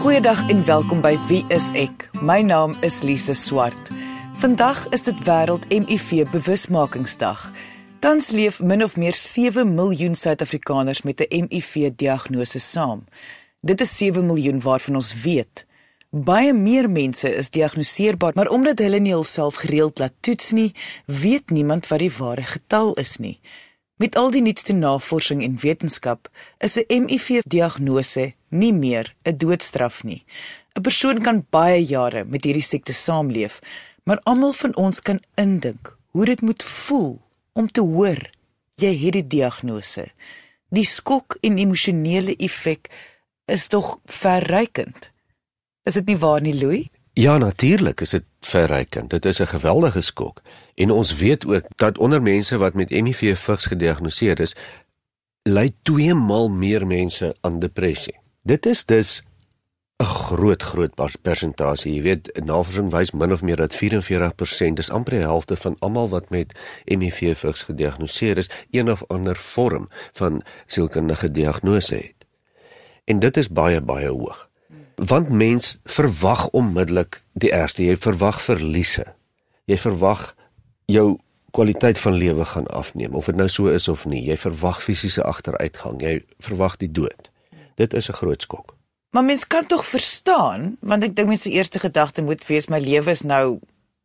Goeiedag en welkom by Wie is ek? My naam is Lise Swart. Vandag is dit wêreld HIV bewusmakingsdag. Tans leef min of meer 7 miljoen Suid-Afrikaners met 'n HIV-diagnose saam. Dit is 7 miljoen waarvan ons weet. Baie meer mense is diagnoseerbaar, maar omdat hulle nie hulself gereeld laat toets nie, weet niemand wat die ware getal is nie. Met al die nuutste navorsing en wetenskap is 'n HIV-diagnose nie meer 'n doodstraf nie. 'n Persoon kan baie jare met hierdie siekte saamleef, maar almal van ons kan indink hoe dit moet voel om te hoor jy het die diagnose. Die skok en emosionele effek is tog verrykend. Is dit nie waar nie, Louis? Ja, natuurlik is dit verrykend. Dit is 'n geweldige skok. En ons weet ook dat onder mense wat met HIV vigs gediagnoseer is, ly 2 maal meer mense aan depressie. Dit is dus 'n groot groot persentasie. Jy weet, navorsing wys min of meer dat 44%, dis amper die helfte van almal wat met HIV vigs gediagnoseer is, een of ander vorm van sielkundige diagnose het. En dit is baie baie hoog want mens verwag onmiddellik die ergste. Jy verwag verliese. Jy verwag jou kwaliteit van lewe gaan afneem of dit nou so is of nie. Jy verwag fisiese agteruitgang. Jy verwag die dood. Dit is 'n groot skok. Maar mens kan tog verstaan want ek dink mense se eerste gedagte moet wees my lewe is nou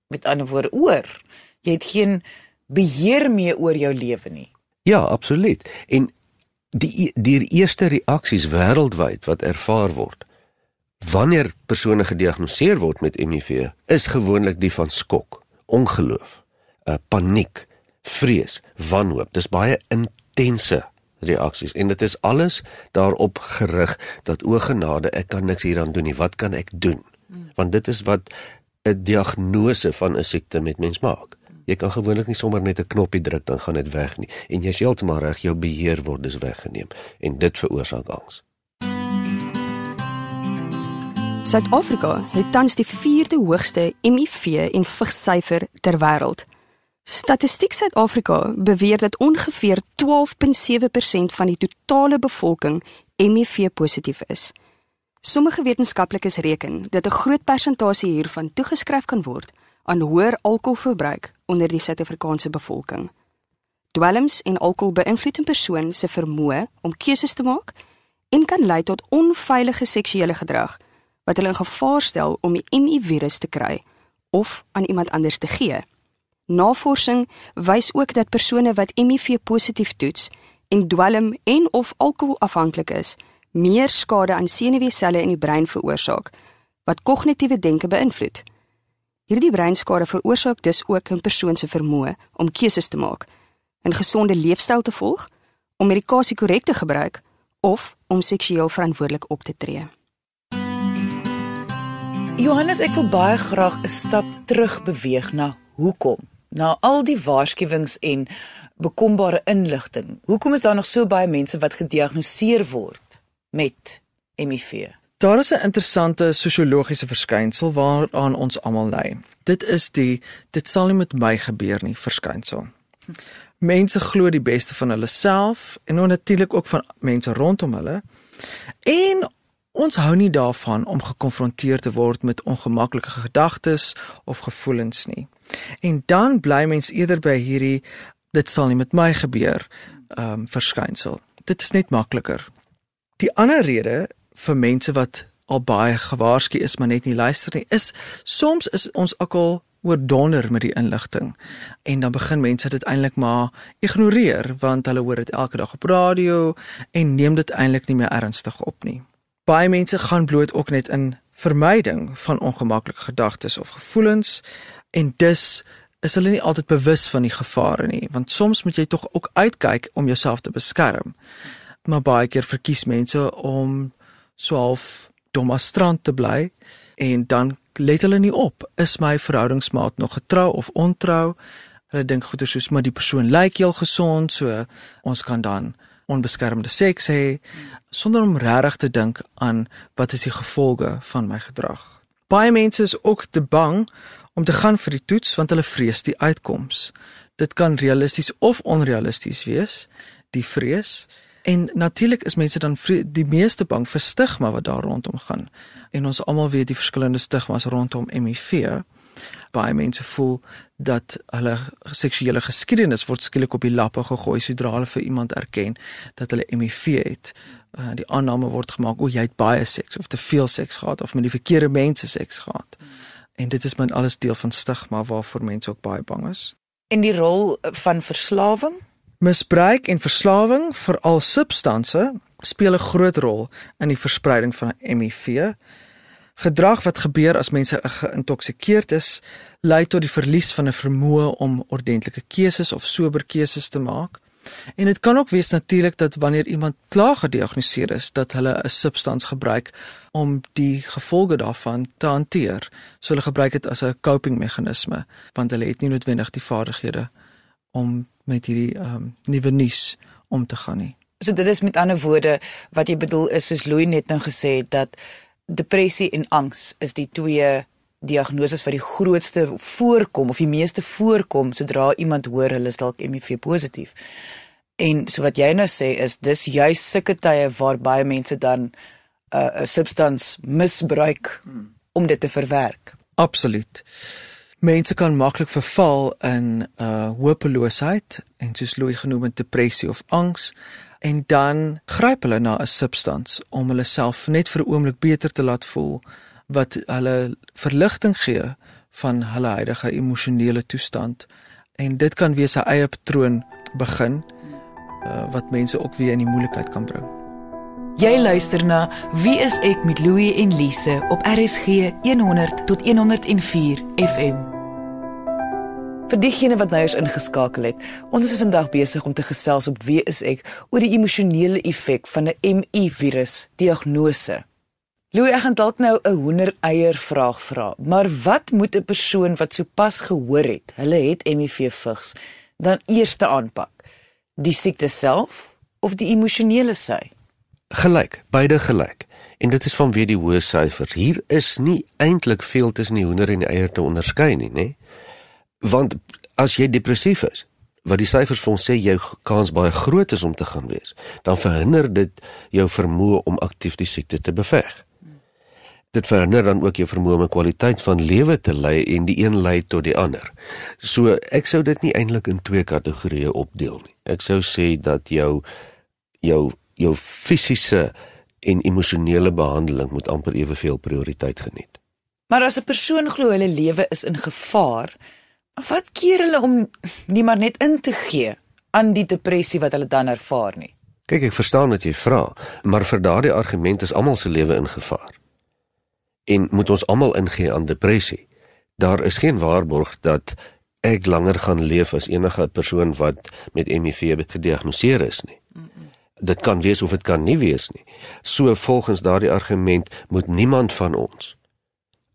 met ander woorde oor. Jy het geen beheer meer oor jou lewe nie. Ja absoluut. En die die eerste reaksies wêreldwyd wat ervaar word Wanneer persone gediagnoseer word met HIV, is gewoonlik die van skok, ongeloof, 'n uh, paniek, vrees, wanhoop. Dis baie intense reaksies en dit is alles daarop gerig dat o genade, ek kan niks hieraan doen nie. Wat kan ek doen? Want dit is wat 'n diagnose van 'n siekte met mens maak. Jy kan gewoonlik nie sommer net 'n knoppie druk dan gaan dit weg nie en jy's heeltemal reg, jou beheer word dus weggeneem en dit veroorsaak angs. Suid-Afrika het tans die 4de hoogste HIV en vigsyfer ter wêreld. Statistiek Suid-Afrika beweer dat ongeveer 12.7% van die totale bevolking HIV positief is. Sommige wetenskaplikes reken dat 'n groot persentasie hiervan toegeskryf kan word aan hoër alkoholverbruik onder die Suid-Afrikaanse bevolking. Dwelms en alkohol beïnvloed 'n persoon se vermoë om keuses te maak en kan lei tot onveilige seksuele gedrag wat hulle in gevaar stel om die HIV-virus te kry of aan iemand anders te gee. Navorsing wys ook dat persone wat HIV positief toets en dwelm en of alkoholafhanklik is, meer skade aan senuweeselle in die brein veroorsaak wat kognitiewe denke beïnvloed. Hierdie breinskade veroorsaak dus ook 'n persoon se vermoë om keuses te maak, 'n gesonde leefstyl te volg, om medikasie korrek te gebruik of om seksueel verantwoordelik op te tree. Johannes, ek wil baie graag 'n stap terug beweeg na hoekom. Na al die waarskuwings en bekombare inligting. Hoekom is daar nog so baie mense wat gediagnoseer word met HIV? Daar is 'n interessante sosiologiese verskynsel waaraan ons almal lei. Dit is die dit sal nie met my gebeur nie verskynsel. Mense glo die beste van hulle self en natuurlik ook van mense rondom hulle. En Ons hou nie daarvan om gekonfronteer te word met ongemaklike gedagtes of gevoelens nie. En dan bly mens eerder by hierdie dit sal nie met my gebeur ehm um, verskynsel. Dit is net makliker. Die ander rede vir mense wat al baie gewaarsku is maar net nie luister nie, is soms is ons akkel oordonder met die inligting en dan begin mense dit eintlik maar ignoreer want hulle hoor dit elke dag op radio en neem dit eintlik nie meer ernstig op nie baie mense gaan bloot ook net in vermyding van ongemaklike gedagtes of gevoelens en dus is hulle nie altyd bewus van die gevare nie want soms moet jy tog ook uitkyk om jouself te beskerm. Maar baie keer verkies mense om so half dom as strand te bly en dan let hulle nie op is my verhoudingsmaat nog getrou of ontrou? Hulle dink goeie soos maar die persoon lyk heel gesond so ons kan dan onbeskermde seks hê sonder om regtig te dink aan wat is die gevolge van my gedrag. Baie mense is ook te bang om te gaan vir die toets want hulle vrees die uitkoms. Dit kan realisties of onrealisties wees, die vrees. En natuurlik is mense dan die meeste bang vir stigma wat daar rondom gaan. En ons almal weet die verskillende stigmas rondom HIV. Baie mense voel dat hulle seksuele geskiedenis word skielik op die lappe gegooi sodra hulle vir iemand erken dat hulle HIV het. Uh, die aanname word gemaak o, jy het baie seks of te veel seks gehad of met die verkeerde mense seks gehad. En dit is men alles deel van stigma waarvoor mense ook baie bang is. En die rol van verslawing? Misbruik en verslawing, veral substansie, speel 'n groot rol in die verspreiding van HIV. Gedrag wat gebeur as mense geïntoksikeerd is, lei tot die verlies van 'n vermoë om ordentlike keuses of sober keuses te maak. En dit kan ook wees natuurlik dat wanneer iemand klaar gediagnoseer is, dat hulle 'n substans gebruik om die gevolge daarvan te hanteer. So hulle gebruik dit as 'n coping meganisme, want hulle het nie noodwendig die vaardighede om met hierdie ehm um, nuwe nuus om te gaan nie. So dit is met ander woorde wat jy bedoel is soos Louis net nou gesê het dat depressie en angs is die twee diagnoses wat die grootste voorkom of die meeste voorkom sodra iemand hoor hulle is dalk HIV positief. En so wat jy nou sê is dis juis sulke tye waar baie mense dan 'n uh, 'n substans misbruik om dit te verwerk. Absoluut. Mense kan maklik verval in uh hopeloosheid en soos Louis genoem het depressie of angs en dan gryp hulle na 'n substans om hulle self net vir 'n oomblik beter te laat voel wat hulle verligting gee van hulle huidige emosionele toestand en dit kan weer sy eie patroon begin uh, wat mense ook weer in die moeilikheid kan bring. Jy luister na Wie is ek met Louie en Lise op RSG 100 tot 104 FM. Vir diegene wat nou eens ingeskakel het, ons is vandag besig om te gesels op Wie is ek oor die emosionele effek van 'n MI-virus diagnose. Louie, ek gaan dalk nou 'n hoendereier vraag vra, maar wat moet 'n persoon wat sopas gehoor het, hulle het HIV vigs, dan eers aanpak? Die siekte self of die emosionele sy? Gelyk, beide gelyk. En dit is vanweë die hoë syfers. Hier is nie eintlik veel tussen die hoender en die eier te onderskei nie, nê? Want as jy depressief is, wat die syfers vir ons sê jou kans baie groot is om te gaan wees, dan verhinder dit jou vermoë om aktief die siekte te beveg. Dit verhinder dan ook jou vermoë om 'n kwaliteit van lewe te lei en die een lei tot die ander. So ek sou dit nie eintlik in twee kategorieë opdeel nie. Ek sou sê dat jou jou jou fisiese en emosionele behandeling moet amper eweveel prioriteit geniet. Maar as 'n persoon glo hulle lewe is in gevaar, wat keer hulle om nie maar net in te gee aan die depressie wat hulle dan ervaar nie? Kyk, ek verstaan wat jy vra, maar vir daardie argument is almal se lewe in gevaar. En moet ons almal ingee aan depressie? Daar is geen waarborg dat ek langer gaan leef as enige persoon wat met HIV gediagnoseer is nie. Dit kan wees of dit kan nie wees nie. So volgens daardie argument moet niemand van ons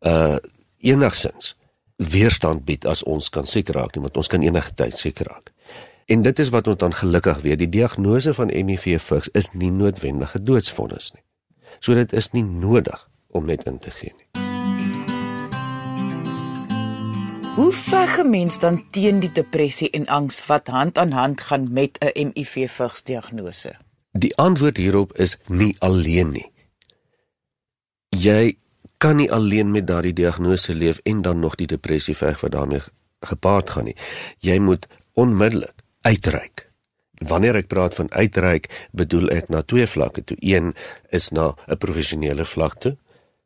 uh enigsins weerstand bied as ons kan siek raak nie, want ons kan enige tyd siek raak. En dit is wat ons dan gelukkig weet, die diagnose van HIV vigs is nie noodwendig 'n doodsvonnis nie. So dit is nie nodig om net in te gee nie. Hoe veg 'n mens dan teen die depressie en angs wat hand aan hand gaan met 'n HIV-vigs diagnose? Die antwoord hierop is nie alleen nie. Jy kan nie alleen met daardie diagnose leef en dan nog die depressie veg wat daarmee gepaard gaan nie. Jy moet onmiddellik uitreik. Wanneer ek praat van uitreik, bedoel ek na twee vlakke toe. Een is na 'n professionele vlak toe.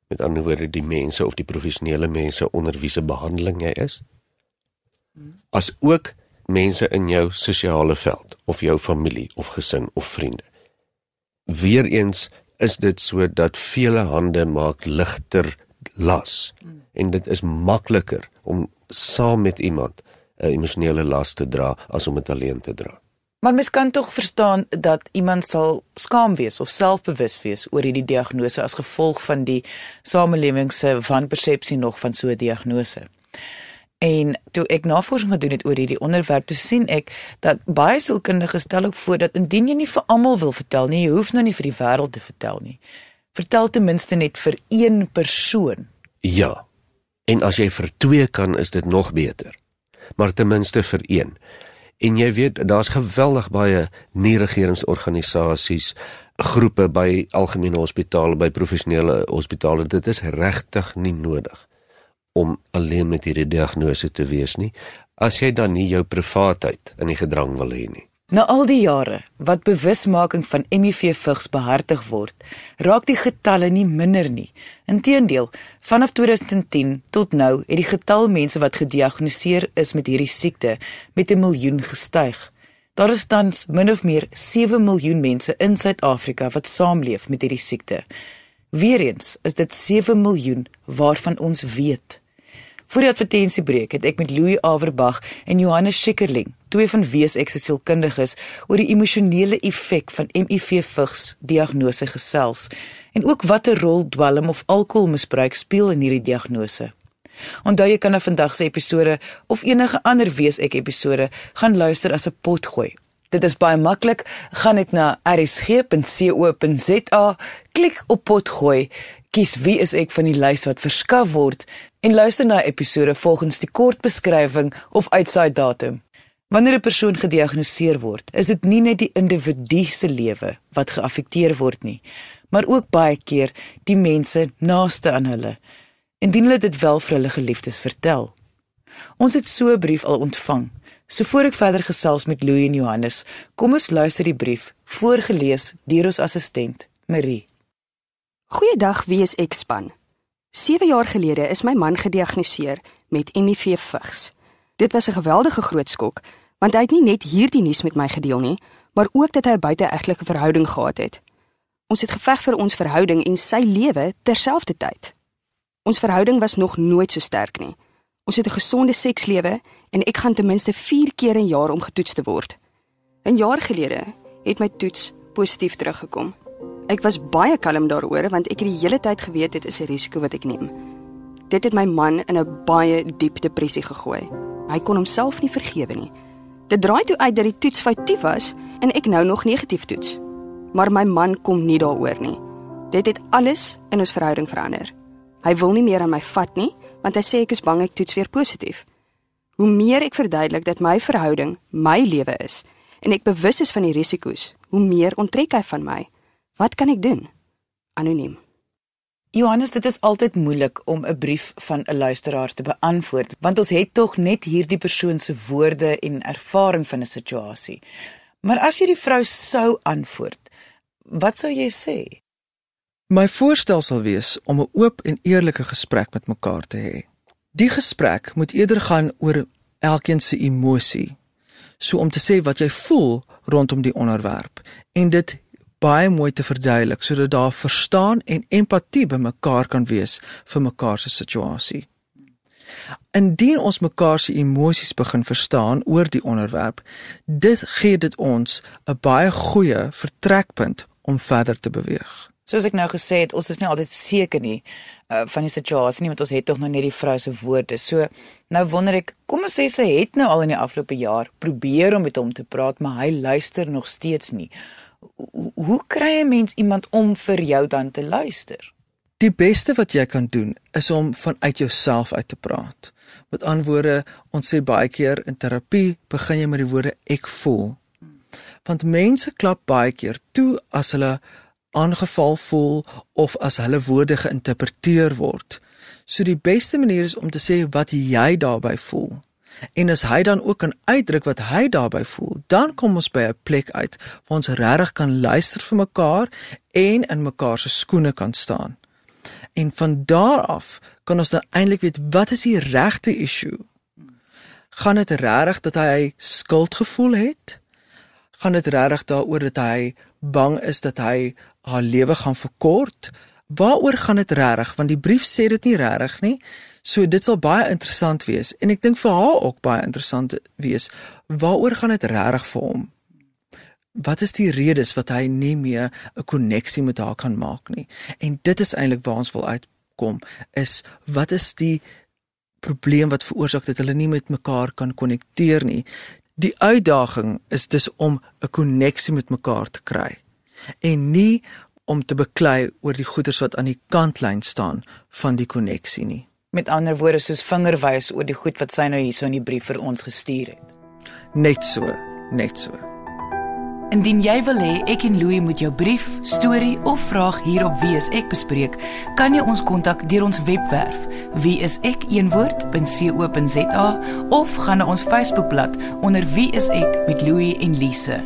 Met ander woorde die mense of die professionele mense onder wie se behandeling jy is. As ook mense in jou sosiale veld of jou familie of gesin of vriende. Weereens is dit so dat vele hande maak ligter las en dit is makliker om saam met iemand 'n emosionele las te dra as om dit alleen te dra. Maar mens kan tog verstaan dat iemand sal skaam wees of selfbewus wees oor hierdie diagnose as gevolg van die samelewing se wanpersepsie nog van so 'n diagnose. En toe ek navorsing gedoen het oor hierdie onderwerp, toe sien ek dat baie sielkundiges stel ook voor dat indien jy nie vir almal wil vertel nie, jy hoef nou nie vir die wêreld te vertel nie. Vertel ten minste net vir een persoon. Ja. En as jy vir twee kan, is dit nog beter. Maar ten minste vir een. En jy weet, daar's geweldig baie nie-regeringsorganisasies, groepe by algemene hospitale, by professionele hospitale. Dit is regtig nie nodig om alleen met hierdie diagnose te wees nie, as jy dan nie jou privaatheid in die gedrang wil hê nie. Na al die jare wat bewusmaking van HIV vigs behartig word, raak die getalle nie minder nie. Inteendeel, vanaf 2010 tot nou het die getal mense wat gediagnoseer is met hierdie siekte met 'n miljoen gestyg. Daar is tans min of meer 7 miljoen mense in Suid-Afrika wat saamleef met hierdie siekte. Weereens is dit 7 miljoen waarvan ons weet. Voor die advertensiebreek het ek met Louis Averbag en Johannes Schikkerling, twee van WSX se sielkundiges, oor die emosionele effek van HIV-vigs diagnose gesels en ook watter rol dwelm of alkoholmisbruik speel in hierdie diagnose. Onthou jy kan na vandag se episode of enige ander WSX episode gaan luister as 'n potgooi. Dit is baie maklik, gaan net na rsg.co.za, klik op potgooi Kies wie is ek van die lys wat verskaf word en luister na episode volgens die kort beskrywing of uitsaai datum. Wanneer 'n persoon gediagnoseer word, is dit nie net die individu se lewe wat geaffekteer word nie, maar ook baie keer die mense naaste aan hulle. Indien hulle dit wel vir hulle geliefdes vertel. Ons het so 'n brief al ontvang. So voor ek verder gesels met Louie en Johannes, kom ons luister die brief voorgeles deur ons assistent Marie. Goeiedag, wie is ek span? 7 jaar gelede is my man gediagnoseer met HIV vigs. Dit was 'n geweldige groot skok, want hy het nie net hierdie nuus met my gedeel nie, maar ook dat hy 'n buiteegtelike verhouding gehad het. Ons het geveg vir ons verhouding en sy lewe terselfdertyd. Ons verhouding was nog nooit so sterk nie. Ons het 'n gesonde sekslewe en ek gaan ten minste 4 keer 'n jaar om getoets te word. 'n Jaar gelede het my toets positief teruggekom. Ek was baie kalm daaroor want ek het die hele tyd geweet dit is 'n risiko wat ek neem. Dit het my man in 'n baie diep depressie gegooi. Hy kon homself nie vergewe nie. Dit draai toe uit dat die toets foutief was en ek nou nog negatief toets. Maar my man kom nie daaroor nie. Dit het alles in ons verhouding verander. Hy wil nie meer aan my vat nie want hy sê ek is bang ek toets weer positief. Hoe meer ek verduidelik dat my verhouding my lewe is en ek bewus is van die risiko's, hoe meer onttrek hy van my. Wat kan ek doen? Anoniem. Johannes, dit is altyd moeilik om 'n brief van 'n luisteraar te beantwoord, want ons het tog net hierdie persoon se woorde en ervaring van 'n situasie. Maar as jy die vrou sou antwoord, wat sou jy sê? My voorstel sal wees om 'n oop en eerlike gesprek met mekaar te hê. Die gesprek moet eerder gaan oor elkeen se emosie, so om te sê wat jy voel rondom die onderwerp en dit baie mooi te verduidelik sodat daar verstaan en empatie by mekaar kan wees vir mekaar se situasie. Indien ons mekaar se emosies begin verstaan oor die onderwerp, dit gee dit ons 'n baie goeie vertrekpunt om verder te beweeg. Soos ek nou gesê het, ons is nie altyd seker nie uh, van die situasie nie, want ons het tog nog net die vrou se woorde. So nou wonder ek, kom ons sê sy het nou al in die afgelope jaar probeer om met hom te praat, maar hy luister nog steeds nie hoe kry 'n mens iemand om vir jou dan te luister? Die beste wat jy kan doen is om vanuit jouself uit te praat. Met ander woorde, ons sê baie keer in terapie begin jy met die woorde ek voel. Want mense klap baie keer toe as hulle aangeval voel of as hulle woorde geïnterpreteer word. So die beste manier is om te sê wat jy daarbey voel. En as hy dan ook kan uitdruk wat hy daarbey voel, dan kom ons by 'n plek uit waar ons regtig kan luister vir mekaar en in mekaar se skoene kan staan. En van daar af kan ons dan eintlik weet wat is die regte issue? Gaan dit regtig dat hy skuldgevoel het? Gaan dit regtig daaroor dat hy bang is dat hy haar lewe gaan verkort? Waaroor gaan dit regtig? Want die brief sê dit nie regtig nie. So dit sal baie interessant wees en ek dink vir haar ook baie interessant wees. Waaroor gaan dit regtig vir hom? Wat is die redes wat hy nie meer 'n koneksie met haar kan maak nie? En dit is eintlik waar ons wil uitkom is wat is die probleem wat veroorsaak dat hulle nie met mekaar kan konnekteer nie? Die uitdaging is dus om 'n koneksie met mekaar te kry en nie om te beklei oor die goeders wat aan die kantlyn staan van die koneksie nie met ander woorde soos vingerwys oor die goed wat sy nou hierso in die brief vir ons gestuur het. Net so, net so. Indien jy wil hê ek en Louie moet jou brief, storie of vraag hier op Wie is ek bespreek, kan jy ons kontak deur ons webwerf wieisek.co.za of gaan na ons Facebookblad onder Wie is ek met Louie en Lise.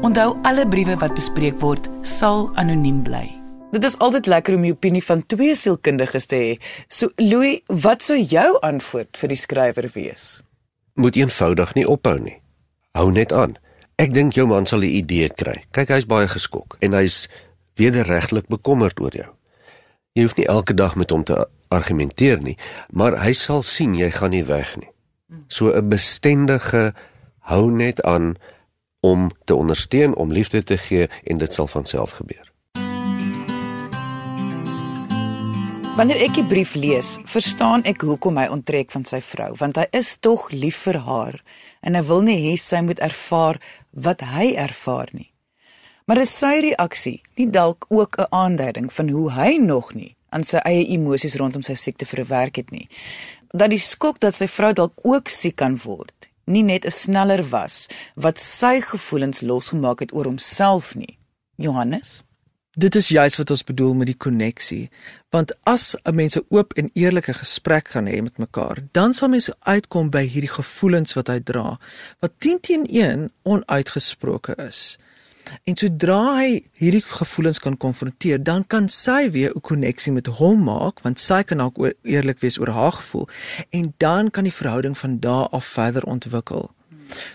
Onthou alle briewe wat bespreek word, sal anoniem bly. Dit is altyd lekker om die opinie van twee sielkundiges te hê. So Louis, wat sou jou antwoord vir die skrywer wees? Moet eenvoudig nie ophou nie. Hou net aan. Ek dink jou man sal 'n idee kry. Kyk, hy's baie geskok en hy's wederregtelik bekommerd oor jou. Jy hoef nie elke dag met hom te argumenteer nie, maar hy sal sien jy gaan nie weg nie. So 'n bestendige hou net aan om te ondersteun, om liefde te gee en dit sal van self gebeur. Wanneer ek die brief lees, verstaan ek hoekom hy onttrek van sy vrou, want hy is tog lief vir haar en hy wil nie hê sy moet ervaar wat hy ervaar nie. Maar is sy reaksie nie dalk ook 'n aanduiding van hoe hy nog nie aan sy eie emosies rondom sy siekte verwerk het nie? Dat die skok dat sy vrou dalk ook siek kan word, nie net 'n sneller was wat sy gevoelens losgemaak het oor homself nie. Johannes Dit is juist wat ons bedoel met die koneksie. Want as 'n mens 'n oop en eerlike gesprek kan hê met mekaar, dan sal mense uitkom by hierdie gevoelens wat hy dra, wat 10 teen 1 onuitgesproke is. En sodra hy hierdie gevoelens kan konfronteer, dan kan sy weer 'n koneksie met hom maak, want sy kan ook eerlik wees oor haar gevoel en dan kan die verhouding van daar af verder ontwikkel.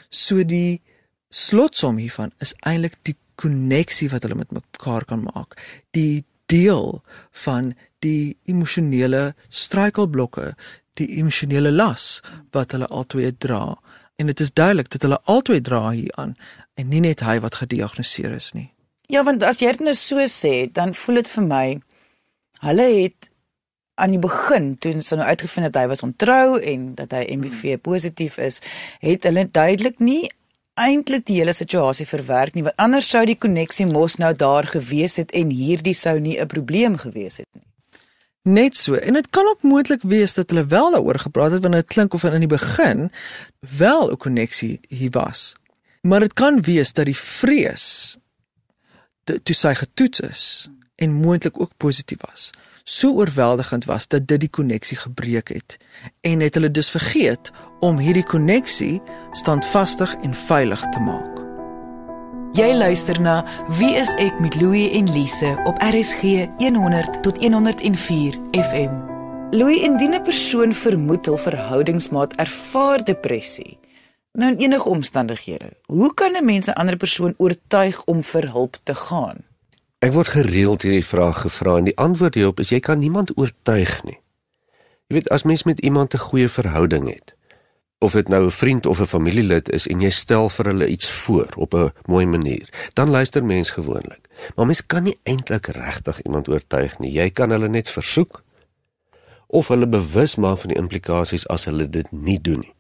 So die slotsom hiervan is eintlik die koneksie wat hulle met mekaar kan maak. Die deel van die emosionele struikelblokke, die emosionele las wat hulle albei dra. En dit is duidelik dat hulle albei dra hieraan en nie net hy wat gediagnoseer is nie. Ja, want as jy dit nou so sê, dan voel dit vir my hulle het aan die begin toe ons nou uitgevind het hy was ontrou en dat hy HIV positief is, het hulle duidelik nie eintlik die hele situasie verwerk nie want anders sou die koneksie mos nou daar gewees het en hierdie sou nie 'n probleem gewees het nie. Net so en dit kan ook moontlik wees dat hulle wel daaroor gepraat het want dit klink of in die begin wel 'n koneksie hier was. Maar dit kan wees dat die vrees toe sy getoets is en moontlik ook positief was so oorweldigend was dat dit die koneksie gebreek het en het hulle dus vergeet om hierdie koneksie standvastig en veilig te maak. Jy luister na Wie is ek met Louie en Lise op RSG 100 tot 104 FM. Louie indien 'n persoon vermoed hul verhoudingsmaat ervaar depressie. Nou in enige omstandighede, hoe kan 'n mens 'n ander persoon oortuig om vir hulp te gaan? Ek word gereeld hierdie vraag gevra en die antwoord hierop is jy kan niemand oortuig nie. Jy weet as mens met iemand 'n goeie verhouding het, of dit nou 'n vriend of 'n familielid is en jy stel vir hulle iets voor op 'n mooi manier, dan luister mens gewoonlik. Maar mens kan nie eintlik regtig iemand oortuig nie. Jy kan hulle net versoek of hulle bewus maak van die implikasies as hulle dit nie doen nie.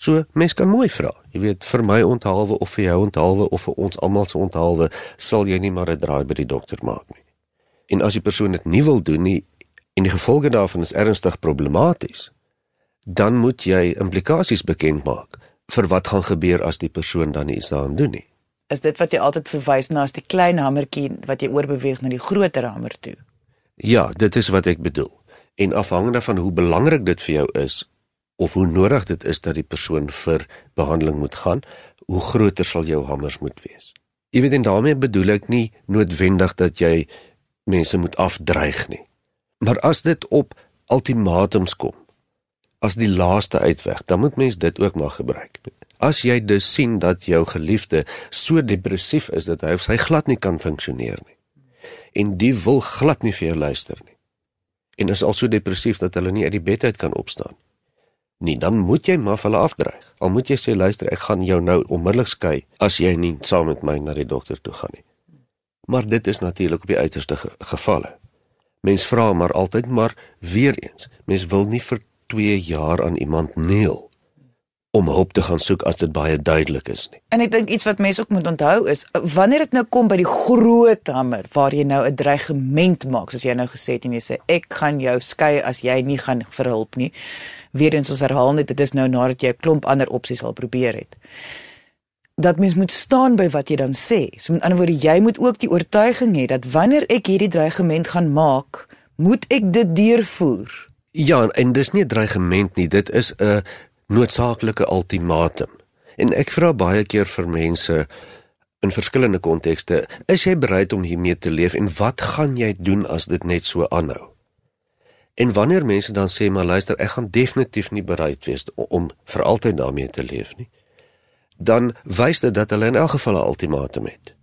So mens kan mooi vra. Jy weet vir my onthaalwe of vir jou onthaalwe of vir ons almal se onthaalwe, sal jy nie maar 'n draai by die dokter maak nie. En as die persoon dit nie wil doen nie en die gevolge daarvan is ernstig problematies, dan moet jy implikasies bekend maak vir wat gaan gebeur as die persoon dan iets daaraan doen nie. Is dit wat jy altyd verwys na as die klein hamertjie wat jy oorbeweeg na die groter hamer toe? Ja, dit is wat ek bedoel. En afhangende van hoe belangrik dit vir jou is of hoe nodig dit is dat die persoon vir behandeling moet gaan, hoe groter sal jou hamers moet wees. Jy weet en daarmee bedoel ek nie noodwendig dat jy mense moet afdreig nie. Maar as dit op ultimatums kom, as die laaste uitweg, dan moet mens dit ook maar gebruik. As jy dus sien dat jou geliefde so depressief is dat hy of sy glad nie kan funksioneer nie en die wil glad nie vir jou luister nie. En is al so depressief dat hulle nie uit die bed uit kan opstaan. Nee, dan moet jy maar hulle afdreig. Al moet jy sê luister, ek gaan jou nou onmiddellik skei as jy nie saam met my na die dokter toe gaan nie. Maar dit is natuurlik op die uiterste ge gevalle. Mens vra maar altyd maar weer eens. Mens wil nie vir 2 jaar aan iemand neel om hulp te gaan soek as dit baie duidelik is nie. En ek dink iets wat mense ook moet onthou is wanneer dit nou kom by die groot hamer waar jy nou 'n dreigement maak, soos jy nou gesê het en jy sê ek gaan jou skei as jy nie gaan vir hulp nie. Weerens ons herhaal net dit is nou nadat jy 'n klomp ander opsies al probeer het. Dat mens moet staan by wat jy dan sê. So met ander woorde, jy moet ook die oortuiging hê dat wanneer ek hierdie dreigement gaan maak, moet ek dit deurvoer. Ja, en dis nie 'n dreigement nie, dit is 'n noodsaaklike ultimatum. En ek vra baie keer vir mense in verskillende kontekste, is jy bereid om hiermee te leef en wat gaan jy doen as dit net so aanhou? En wanneer mense dan sê maar luister, ek gaan definitief nie bereid wees om, vir altyd daarmee te leef nie, dan wys dit dat hulle in elk geval 'n ultimatum het.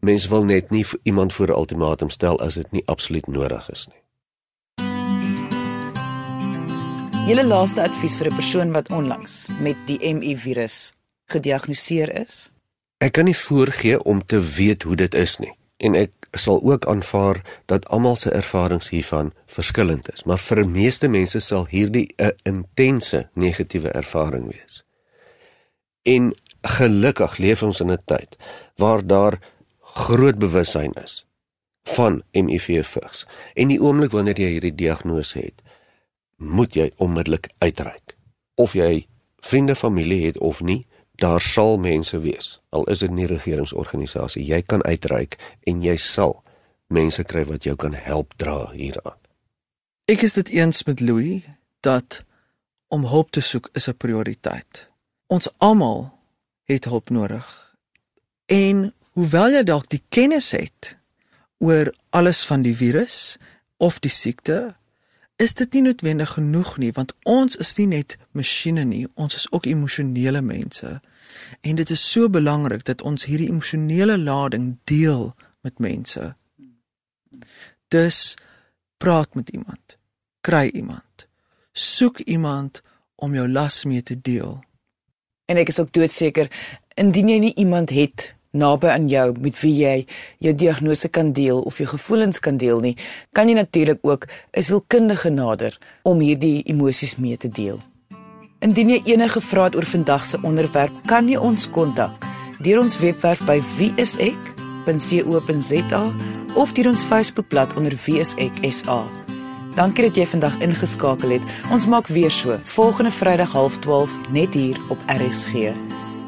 Mense wil net nie iemand voor 'n ultimatum stel as dit nie absoluut nodig is nie. Julle laaste advies vir 'n persoon wat onlangs met die MI virus gediagnoseer is? Ek kan nie voorgee om te weet hoe dit is nie en ek sal ook aanvaar dat almal se ervarings hiervan verskillend is, maar vir meeste mense sal hierdie 'n intense negatiewe ervaring wees. En gelukkig leef ons in 'n tyd waar daar groot bewussyn is van HIV vigs. En die oomblik wanneer jy hierdie diagnose het, moet jy onmiddellik uitreik. Of jy vriende, familie het of nie, daar sal mense wees. Al is dit nie regeringsorganisasie, jy kan uitreik en jy sal mense kry wat jou kan help dra hieraan. Ek is dit eens met Louis dat om hulp te soek is 'n prioriteit. Ons almal het hulp nodig. En hoewel jy dalk die kennis het oor alles van die virus of die siekte is dit nie noodwendig genoeg nie want ons is nie net masjiene nie, ons is ook emosionele mense. En dit is so belangrik dat ons hierdie emosionele lading deel met mense. Dus praat met iemand. Kry iemand. Soek iemand om jou las mee te deel. En ek is ook doodseker indien jy nie iemand het naby aan jou met wie jy jou diagnose kan deel of jou gevoelens kan deel nie, kan jy natuurlik ook 'n sielkundige nader om hierdie emosies mee te deel. Indien jy enige vrae het oor vandag se onderwerp, kan jy ons kontak deur ons webwerf by wieisek.co.za of deur ons Facebookblad onder wieisek.sa. Dankie dat jy vandag ingeskakel het. Ons maak weer so volgende Vrydag 12:30 net hier op RSG.